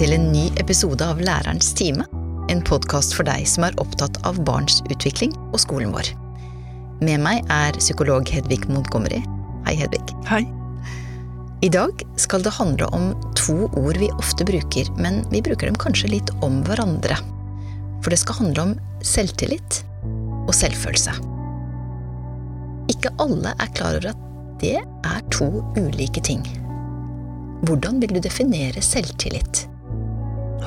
til en ny episode av Lærerens time. En podkast for deg som er opptatt av barns utvikling og skolen vår. Med meg er psykolog Hedvig Montgomery. Hei, Hedvig. Hei. I dag skal det handle om to ord vi ofte bruker, men vi bruker dem kanskje litt om hverandre. For det skal handle om selvtillit og selvfølelse. Ikke alle er klar over at det er to ulike ting. Hvordan vil du definere selvtillit?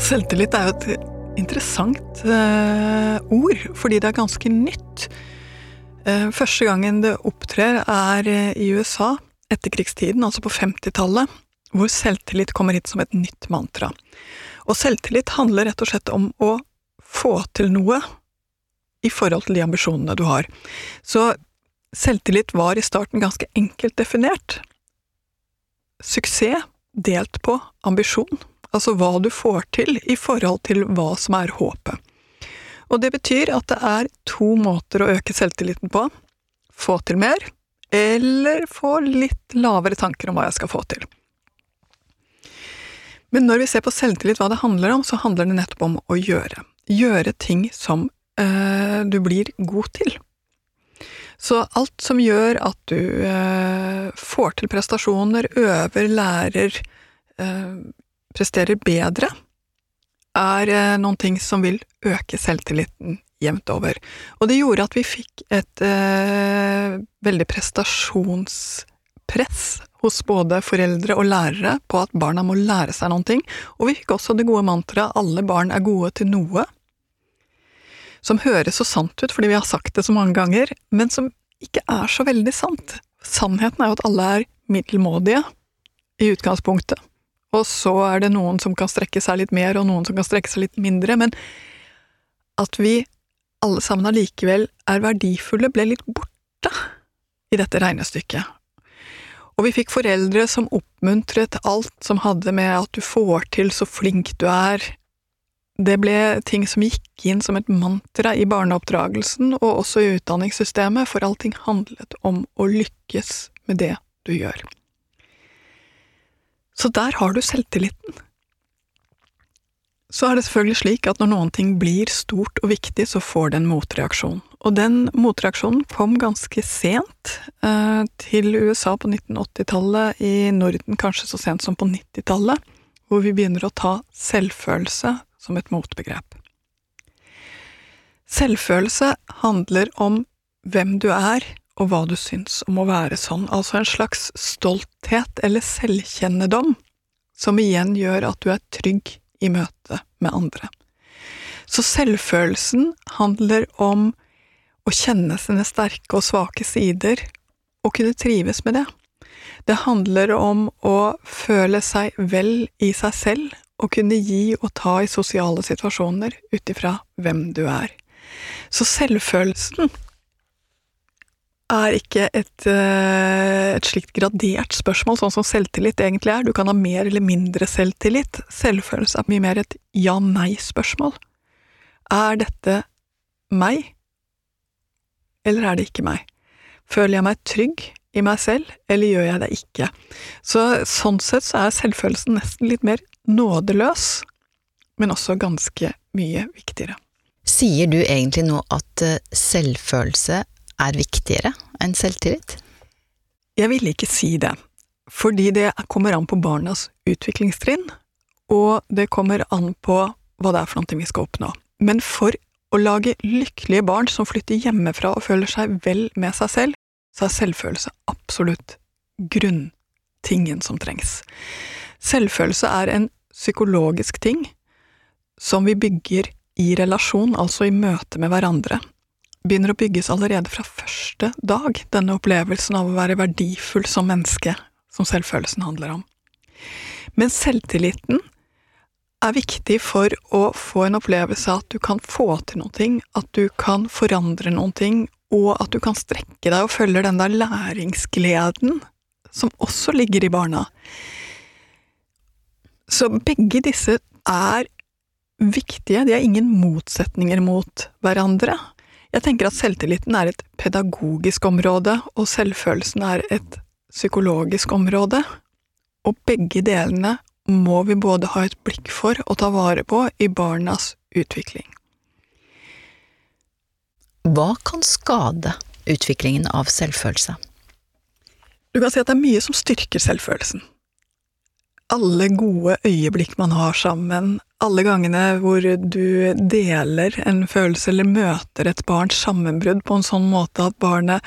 Selvtillit er jo et interessant uh, ord, fordi det er ganske nytt. Uh, første gangen det opptrer, er uh, i USA, etterkrigstiden, altså på 50-tallet, hvor selvtillit kommer hit som et nytt mantra. Og selvtillit handler rett og slett om å få til noe i forhold til de ambisjonene du har. Så selvtillit var i starten ganske enkelt definert. Suksess delt på ambisjon, altså hva du får til i forhold til hva som er håpet. Og det betyr at det er to måter å øke selvtilliten på. Få til mer, eller få litt lavere tanker om hva jeg skal få til. Men når vi ser på selvtillit hva det handler om, så handler det nettopp om å gjøre. Gjøre ting som øh, du blir god til. Så alt som gjør at du øh, får til prestasjoner, øver, lærer, øh, presterer bedre, er noen ting som vil øke selvtilliten jevnt over. Og det gjorde at vi fikk et veldig prestasjonspress hos både foreldre og lærere på at barna må lære seg noen ting, og vi fikk også det gode mantraet 'alle barn er gode til noe', som høres så sant ut fordi vi har sagt det så mange ganger, men som ikke er så veldig sant. Sannheten er jo at alle er middelmådige i utgangspunktet, og så er det noen som kan strekke seg litt mer, og noen som kan strekke seg litt mindre, men at vi alle sammen allikevel er verdifulle, ble litt borte i dette regnestykket. Og vi fikk foreldre som oppmuntret alt som hadde med at du får til, så flink du er. Det ble ting som gikk inn som et mantra i barneoppdragelsen og også i utdanningssystemet, for allting handlet om å lykkes med det du gjør. Så der har du selvtilliten. Så er det selvfølgelig slik at når noen ting blir stort og viktig, så får det en motreaksjon. Og den motreaksjonen kom ganske sent eh, til USA på 1980-tallet, i Norden kanskje så sent som på 90-tallet, hvor vi begynner å ta selvfølelse som et motbegrep. Selvfølelse handler om hvem du er, og hva du syns om å være sånn, altså en slags stolthet eller selvkjennedom, som igjen gjør at du er trygg i møte med andre. Så selvfølelsen handler om å kjenne sine sterke og svake sider, og kunne trives med det. Det handler om å føle seg vel i seg selv, og kunne gi og ta i sosiale situasjoner ut ifra hvem du er. Så selvfølelsen er ikke et, eh, et, slikt gradert spørsmål, sånn som selvtillit egentlig er. Du kan ha mer eller mindre selvtillit. Selvfølelse er mye mer et ja-nei-spørsmål. Er dette meg, eller er det ikke meg? Føler jeg meg trygg i meg selv, eller gjør jeg det ikke? Så sånn sett så er selvfølelsen nesten litt mer nådeløs, men også ganske mye viktigere. Sier du egentlig nå at eh, selvfølelse er viktigere enn selvtillit? Jeg vil ikke si det, fordi det kommer an på barnas utviklingstrinn, og det kommer an på hva det er for noe vi skal oppnå. Men for å lage lykkelige barn som flytter hjemmefra og føler seg vel med seg selv, så er selvfølelse absolutt grunntingen som trengs. Selvfølelse er en psykologisk ting som vi bygger i relasjon, altså i møte med hverandre, begynner å bygges allerede fra første dag, denne opplevelsen av å være verdifull som menneske, som selvfølelsen handler om. Men selvtilliten er viktig for å få en opplevelse av at du kan få til noe, at du kan forandre noe, og at du kan strekke deg og følge den der læringsgleden som også ligger i barna. Så begge disse er viktige, de er ingen motsetninger mot hverandre. Jeg tenker at selvtilliten er et pedagogisk område, og selvfølelsen er et psykologisk område, og begge delene må vi både ha et blikk for og ta vare på i barnas utvikling. Hva kan skade utviklingen av selvfølelse? Du kan si at det er mye som styrker selvfølelsen. Alle gode øyeblikk man har sammen, alle gangene hvor du deler en følelse eller møter et barns sammenbrudd på en sånn måte at barnet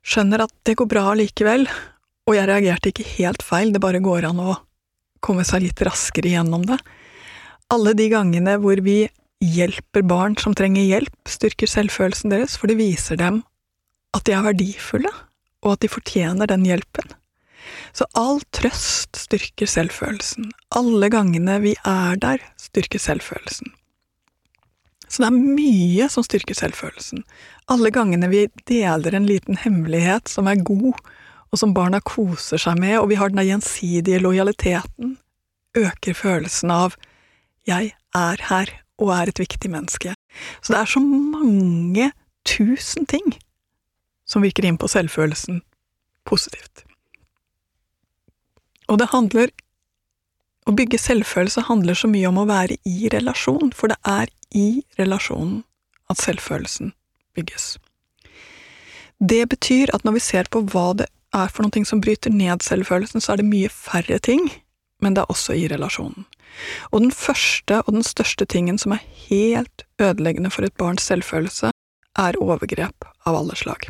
skjønner at det går bra likevel, og jeg reagerte ikke helt feil, det bare går an å komme seg litt raskere gjennom det. Alle de gangene hvor vi hjelper barn som trenger hjelp, styrker selvfølelsen deres, for det viser dem at de er verdifulle, og at de fortjener den hjelpen. Så all trøst styrker selvfølelsen. Alle gangene vi er der, styrker selvfølelsen. Så det er mye som styrker selvfølelsen. Alle gangene vi deler en liten hemmelighet som er god, og som barna koser seg med, og vi har den gjensidige lojaliteten, øker følelsen av jeg er her og er et viktig menneske. Så det er så mange tusen ting som virker inn på selvfølelsen positivt. Og det handler Å bygge selvfølelse handler så mye om å være i relasjon, for det er i relasjonen at selvfølelsen bygges. Det betyr at når vi ser på hva det er for noe som bryter ned selvfølelsen, så er det mye færre ting, men det er også i relasjonen. Og den første og den største tingen som er helt ødeleggende for et barns selvfølelse, er overgrep av alle slag.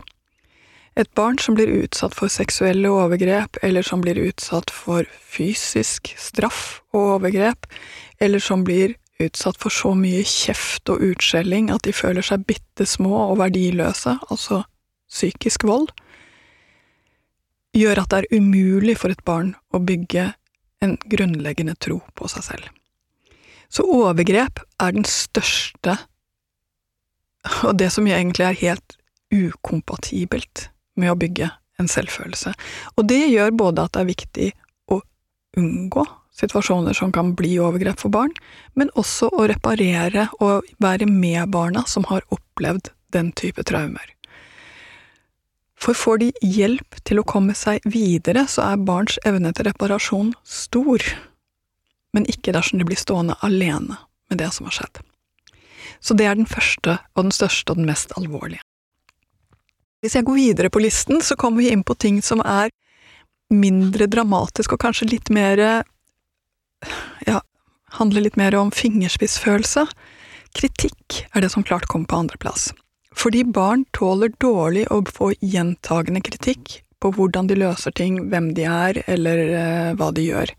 Et barn som blir utsatt for seksuelle overgrep, eller som blir utsatt for fysisk straff og overgrep, eller som blir utsatt for så mye kjeft og utskjelling at de føler seg bitte små og verdiløse, altså psykisk vold, gjør at det er umulig for et barn å bygge en grunnleggende tro på seg selv. Så overgrep er den største, og det som egentlig er helt ukompatibelt med å bygge en selvfølelse. Og det gjør både at det er viktig å unngå situasjoner som kan bli overgrep for barn, men også å reparere og være med barna som har opplevd den type traumer. For får de hjelp til å komme seg videre, så er barns evne til reparasjon stor, men ikke dersom de blir stående alene med det som har skjedd. Så det er den første og den største og den mest alvorlige. Hvis jeg går videre på listen, så kommer vi inn på ting som er mindre dramatisk og kanskje litt mer ja, handler litt mer om fingerspissfølelse. Kritikk er det som klart kommer på andreplass. Fordi barn tåler dårlig å få gjentagende kritikk på hvordan de løser ting, hvem de er, eller eh, hva de gjør.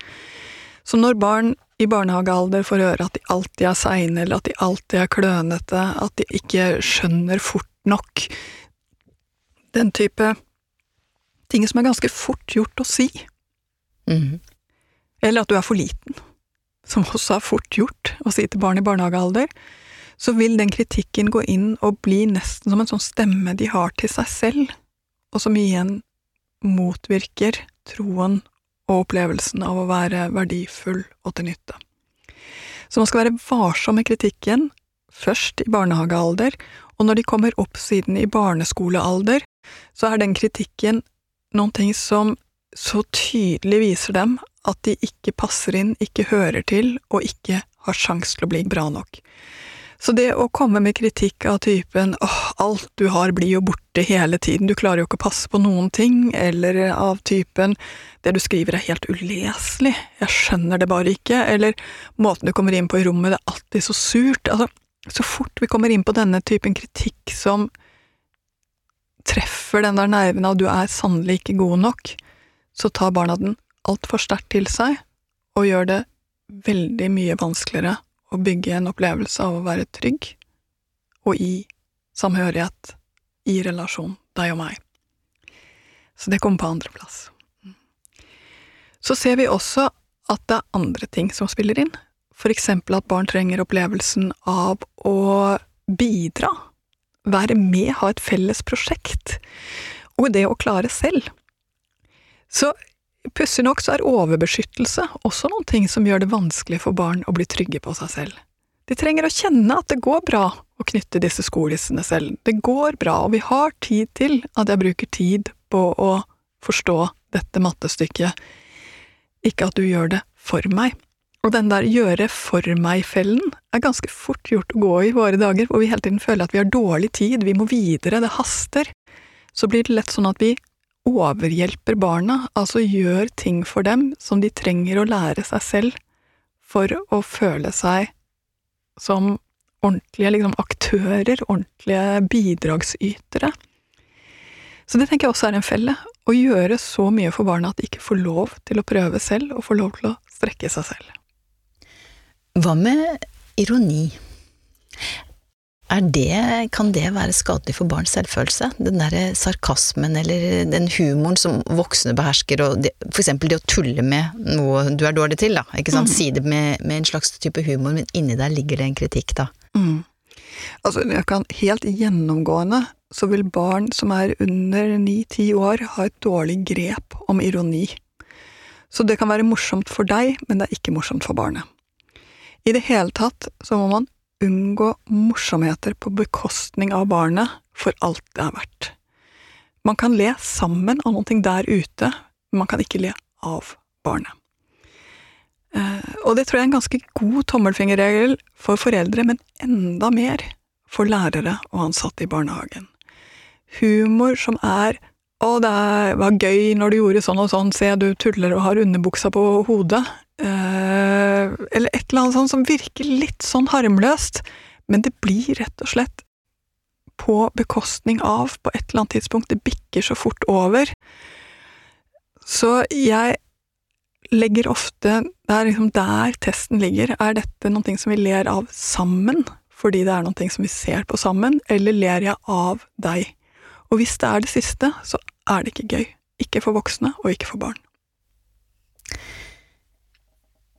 Så når barn i barnehagealder får høre at de alltid er seine, eller at de alltid er klønete, at de ikke skjønner fort nok den type ting som er ganske fort gjort å si. Mm. Eller at du er for liten, som også er fort gjort å si til barn i barnehagealder. Så vil den kritikken gå inn og bli nesten som en sånn stemme de har til seg selv, og som igjen motvirker troen og opplevelsen av å være verdifull og til nytte. Så man skal være varsom med kritikken, først i barnehagealder, og når de kommer opp siden i barneskolealder, så er den kritikken noen ting som så tydelig viser dem at de ikke passer inn, ikke hører til, og ikke har sjans til å bli bra nok. Så det å komme med kritikk av typen åh, alt du har blir jo borte hele tiden, du klarer jo ikke å passe på noen ting, eller av typen det du skriver er helt uleselig, jeg skjønner det bare ikke, eller måten du kommer inn på i rommet, det er alltid så surt, altså, så fort vi kommer inn på denne typen kritikk som treffer den der nerven av du er sannelig ikke god nok, så tar barna den altfor sterkt til seg og gjør det veldig mye vanskeligere å bygge en opplevelse av å være trygg og i samhørighet, i relasjon, deg og meg. Så det kommer på andreplass. Så ser vi også at det er andre ting som spiller inn, for eksempel at barn trenger opplevelsen av å bidra være med, ha et felles prosjekt, og det å klare selv. Så pussig nok så er overbeskyttelse også noen ting som gjør det vanskelig for barn å bli trygge på seg selv. De trenger å kjenne at det går bra å knytte disse skolissene selv. Det går bra, og vi har tid til at jeg bruker tid på å forstå dette mattestykket. Ikke at du gjør det for meg. Og den der gjøre for meg-fellen er ganske fort gjort å gå i våre dager, hvor vi hele tiden føler at vi har dårlig tid, vi må videre, det haster. Så blir det lett sånn at vi overhjelper barna, altså gjør ting for dem som de trenger å lære seg selv for å føle seg som ordentlige liksom, aktører, ordentlige bidragsytere. Så det tenker jeg også er en felle. Å gjøre så mye for barna at de ikke får lov til å prøve selv, og får lov til å strekke seg selv. Hva med ironi? Det, kan det være skadelig for barns selvfølelse? Den derre sarkasmen eller den humoren som voksne behersker, og det, for eksempel det å tulle med noe du er dårlig til, da. Ikke sant? Mm. Si det med, med, en slags type humor, men inni der ligger det en kritikk, da. Mm. Altså, jeg kan helt gjennomgående så vil barn som er under ni–ti år, ha et dårlig grep om ironi. Så det kan være morsomt for deg, men det er ikke morsomt for barnet. I det hele tatt så må man unngå morsomheter på bekostning av barnet for alt det er verdt. Man kan le sammen av noe der ute, men man kan ikke le av barnet. Eh, og det tror jeg er en ganske god tommelfingerregel for foreldre, men enda mer for lærere og ansatte i barnehagen. Humor som er 'Å, det var gøy når du gjorde sånn og sånn, se du tuller og har underbuksa på hodet', Eh, eller et eller annet sånt som virker litt sånn harmløst, men det blir rett og slett på bekostning av, på et eller annet tidspunkt, det bikker så fort over. Så jeg legger ofte Det er liksom der testen ligger. Er dette noe som vi ler av sammen, fordi det er noe som vi ser på sammen, eller ler jeg av deg? Og hvis det er det siste, så er det ikke gøy. Ikke for voksne, og ikke for barn.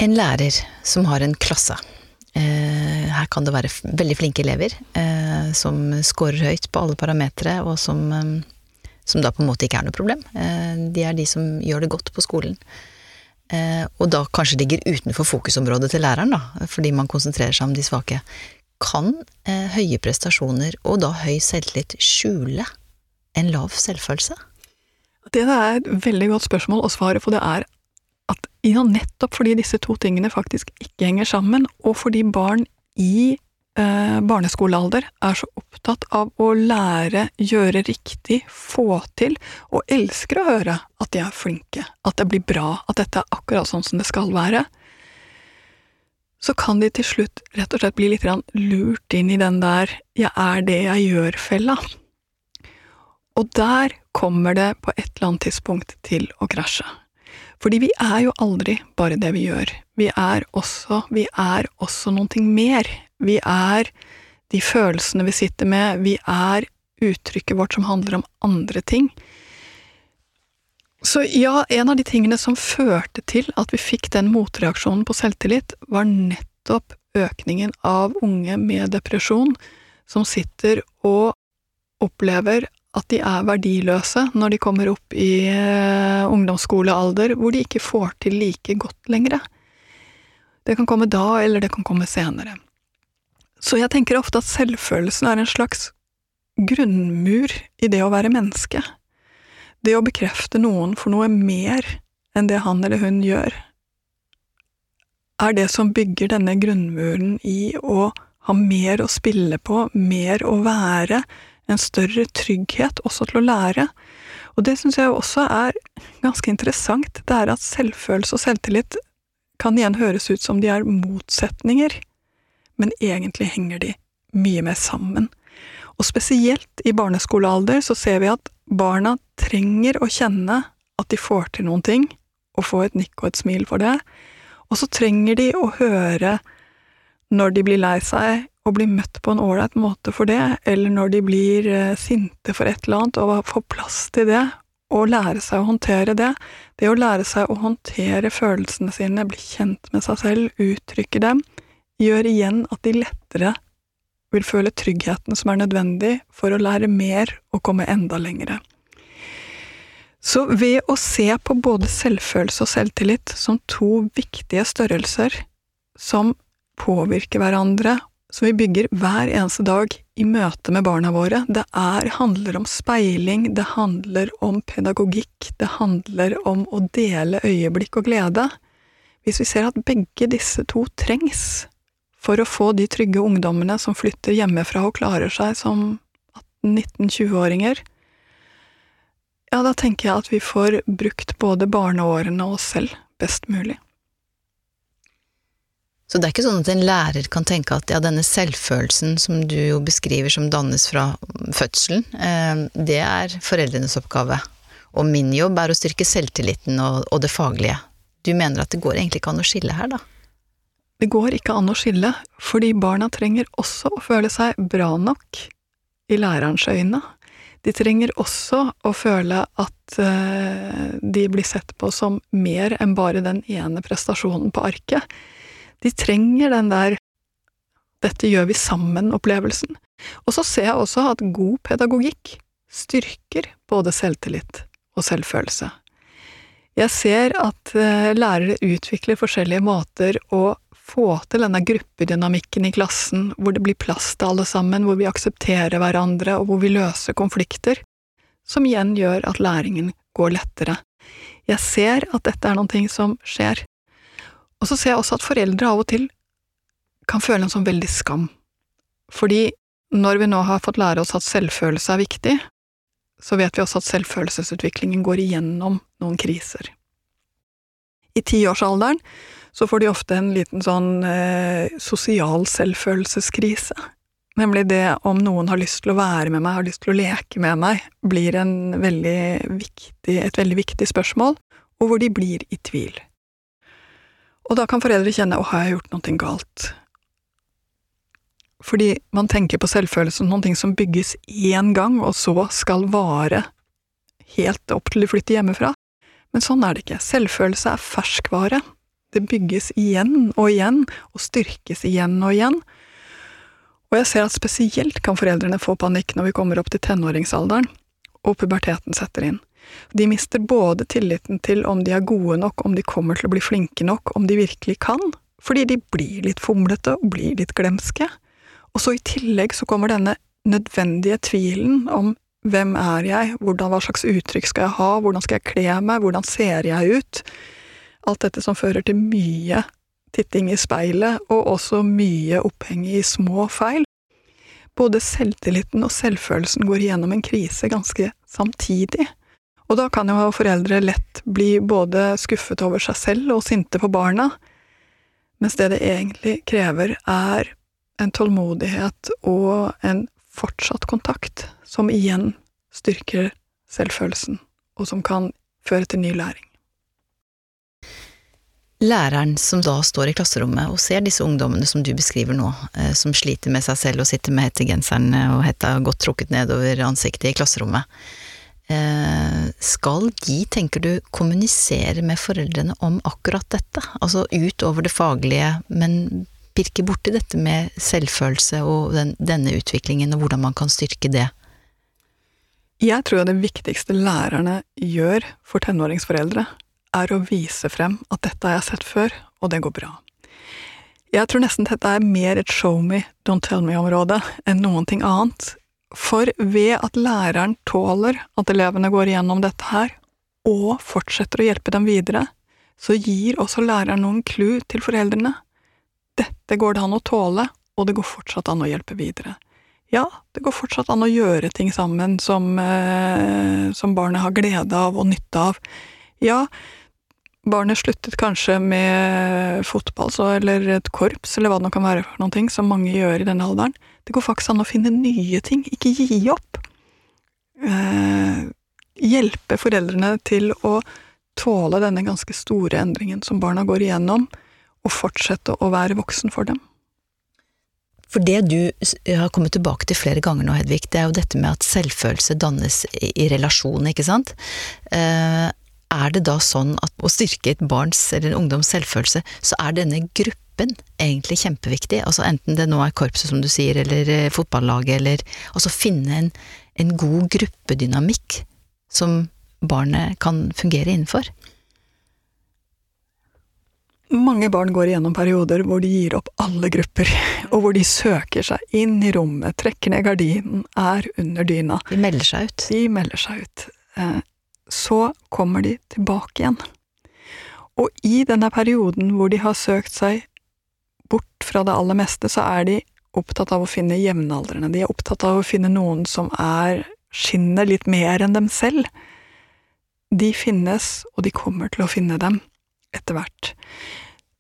En lærer som har en klasse. Eh, her kan det være veldig flinke elever eh, som scorer høyt på alle parametere, og som, eh, som, da på en måte ikke er noe problem. de er de som gjør det godt på skolen. og da kanskje ligger utenfor fokusområdet til læreren, da, fordi man konsentrerer seg om de svake. Kan høye prestasjoner, og da høy selvtillit, skjule en lav selvfølelse? Det er et veldig godt spørsmål, og svaret på det er ja, nettopp fordi disse to tingene faktisk ikke henger sammen, og fordi barn i eh, barneskolealder er så opptatt av å lære, gjøre riktig, få til, og elsker å høre at de er flinke, at det blir bra, at dette er akkurat sånn som det skal være, så kan de til slutt rett og slett bli litt lurt inn i den der 'jeg er det jeg gjør'-fella. Og der kommer det på et eller annet tidspunkt til å krasje. Fordi vi er jo aldri bare det vi gjør. Vi er også, vi er også noe mer. Vi er de følelsene vi sitter med, vi er uttrykket vårt som handler om andre ting. Så ja, en av de tingene som førte til at vi fikk den motreaksjonen på selvtillit, var nettopp økningen av unge med depresjon som sitter og opplever at de er verdiløse når de kommer opp i uh, ungdomsskolealder, hvor de ikke får til like godt lenger. Det kan komme da, eller det kan komme senere. Så jeg tenker ofte at selvfølelsen er en slags grunnmur i det å være menneske. Det å bekrefte noen for noe mer enn det han eller hun gjør, er det som bygger denne grunnmuren i å ha mer å spille på, mer å være, en større trygghet også til å lære. Og det syns jeg også er ganske interessant, det er at selvfølelse og selvtillit kan igjen høres ut som de er motsetninger, men egentlig henger de mye mer sammen. Og spesielt i barneskolealder så ser vi at barna trenger å kjenne at de får til noen ting, og få et nikk og et smil for det, og så trenger de å høre når de blir lei seg, å bli møtt på en ålreit måte for det, eller når de blir eh, sinte for et eller annet, og få plass til det, og lære seg å håndtere det. Det å lære seg å håndtere følelsene sine, bli kjent med seg selv, uttrykke dem, gjør igjen at de lettere vil føle tryggheten som er nødvendig for å lære mer og komme enda lengre. Så ved å se på både selvfølelse og selvtillit som to viktige størrelser som påvirker hverandre som vi bygger hver eneste dag i møte med barna våre. Det er, handler om speiling, det handler om pedagogikk, det handler om å dele øyeblikk og glede. hvis vi ser at begge disse to trengs for å få de trygge ungdommene som flytter hjemmefra og klarer seg som 18-19-20-åringer, ja, da tenker jeg at vi får brukt både barneårene og oss selv best mulig. Så det er ikke sånn at en lærer kan tenke at ja, denne selvfølelsen som du jo beskriver som dannes fra fødselen, eh, det er foreldrenes oppgave, og min jobb er å styrke selvtilliten og, og det faglige. Du mener at det går egentlig ikke an å skille her, da? Det går ikke an å skille, fordi barna trenger også å føle seg bra nok i lærerens øyne. De trenger også å føle at uh, de blir sett på som mer enn bare den ene prestasjonen på arket. De trenger den der 'dette gjør vi sammen'-opplevelsen. Og så ser jeg også at god pedagogikk styrker både selvtillit og selvfølelse. Jeg ser at uh, lærere utvikler forskjellige måter å få til denne gruppedynamikken i klassen, hvor det blir plass til alle sammen, hvor vi aksepterer hverandre, og hvor vi løser konflikter, som igjen gjør at læringen går lettere. Jeg ser at dette er noe som skjer. Og så ser jeg også at foreldre av og til kan føle en sånn veldig skam. Fordi når vi nå har fått lære oss at selvfølelse er viktig, så vet vi også at selvfølelsesutviklingen går igjennom noen kriser. I tiårsalderen så får de ofte en liten sånn eh, sosial selvfølelseskrise. Nemlig det om noen har lyst til å være med meg, har lyst til å leke med meg, blir veldig viktig, et veldig viktig spørsmål, og hvor de blir i tvil. Og da kan foreldre kjenne å, har jeg gjort noe galt? Fordi man tenker på selvfølelse som noe som bygges én gang, og så skal vare helt opp til de flytter hjemmefra. Men sånn er det ikke. Selvfølelse er ferskvare. Det bygges igjen og igjen, og styrkes igjen og igjen. Og jeg ser at spesielt kan foreldrene få panikk når vi kommer opp til tenåringsalderen, og puberteten setter inn. De mister både tilliten til om de er gode nok, om de kommer til å bli flinke nok, om de virkelig kan, fordi de blir litt fomlete og blir litt glemske. Og så i tillegg så kommer denne nødvendige tvilen om hvem er jeg, hvordan, hva slags uttrykk skal jeg ha, hvordan skal jeg kle meg, hvordan ser jeg ut? Alt dette som fører til mye titting i speilet, og også mye oppheng i små feil. Både selvtilliten og selvfølelsen går igjennom en krise ganske samtidig. Og da kan jo foreldre lett bli både skuffet over seg selv og sinte på barna, mens det det egentlig krever, er en tålmodighet og en fortsatt kontakt, som igjen styrker selvfølelsen, og som kan føre til ny læring. Læreren som da står i klasserommet og ser disse ungdommene som du beskriver nå, eh, som sliter med seg selv og sitter med hettegenseren og hetta godt trukket nedover ansiktet i klasserommet, skal de, tenker du, kommunisere med foreldrene om akkurat dette? Altså utover det faglige, men pirke borti dette med selvfølelse og den, denne utviklingen, og hvordan man kan styrke det? Jeg tror det viktigste lærerne gjør for tenåringsforeldre, er å vise frem at dette har jeg sett før, og det går bra. Jeg tror nesten dette er mer et show me, don't tell me-område enn noen ting annet, for ved at læreren tåler at elevene går igjennom dette her, og fortsetter å hjelpe dem videre, så gir også læreren noen clou til foreldrene. Dette går det an å tåle, og det går fortsatt an å hjelpe videre. Ja, det går fortsatt an å gjøre ting sammen som, eh, som barnet har glede av og nytte av. Ja, barnet sluttet kanskje med fotball så, eller et korps, eller hva det nå kan være for ting som mange gjør i denne alderen. Det går faktisk an å finne nye ting, ikke gi opp. Eh, hjelpe foreldrene til å tåle denne ganske store endringen som barna går igjennom, og fortsette å være voksen for dem. For det du har kommet tilbake til flere ganger nå, Hedvig, det er jo dette med at selvfølelse dannes i relasjon, ikke sant? Eh, er det da sånn at å styrke et barns eller en ungdoms selvfølelse, så er denne gruppen egentlig kjempeviktig? Altså enten det nå er korpset, som du sier, eller eh, fotballaget, eller altså finne en, en god gruppedynamikk som barnet kan fungere innenfor? Mange barn går igjennom perioder hvor de gir opp alle grupper, og hvor de søker seg inn i rommet, trekker ned gardinen, er under dyna. De melder seg ut. De melder seg ut. Så kommer de tilbake igjen. Og i denne perioden hvor de har søkt seg bort fra det aller meste, så er de opptatt av å finne jevnaldrende. De er opptatt av å finne noen som er skinner litt mer enn dem selv. De finnes, og de kommer til å finne dem etter hvert.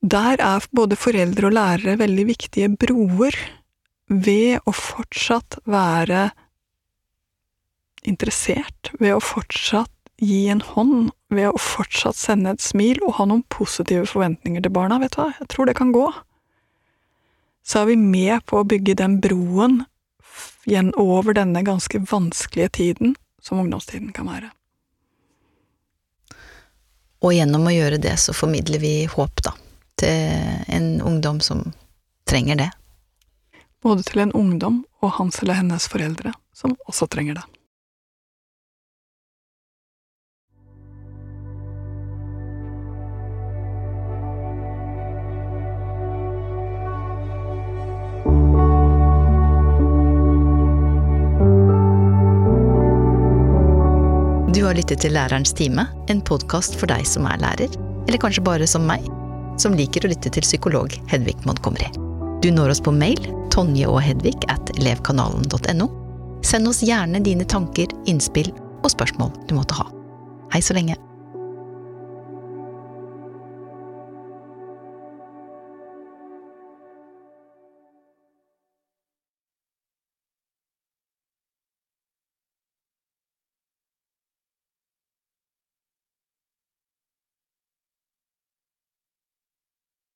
Der er både foreldre og lærere veldig viktige broer ved å fortsatt være interessert, ved å fortsatt gi en hånd, ved å fortsatt sende et smil og ha noen positive forventninger til barna, vet du hva, jeg tror det kan gå. Så er vi med på å bygge den broen igjen over denne ganske vanskelige tiden som ungdomstiden kan være. Og gjennom å gjøre det, så formidler vi håp, da, til en ungdom som trenger det. Både til en ungdom og hans eller hennes foreldre, som også trenger det. Har lyttet til Lærerens time, en podkast for deg som er lærer, eller kanskje bare som meg, som liker å lytte til psykolog Hedvig Montgomery. Du når oss på mail tonje og hedvig at elevkanalen.no. Send oss gjerne dine tanker, innspill og spørsmål du måtte ha. Hei så lenge.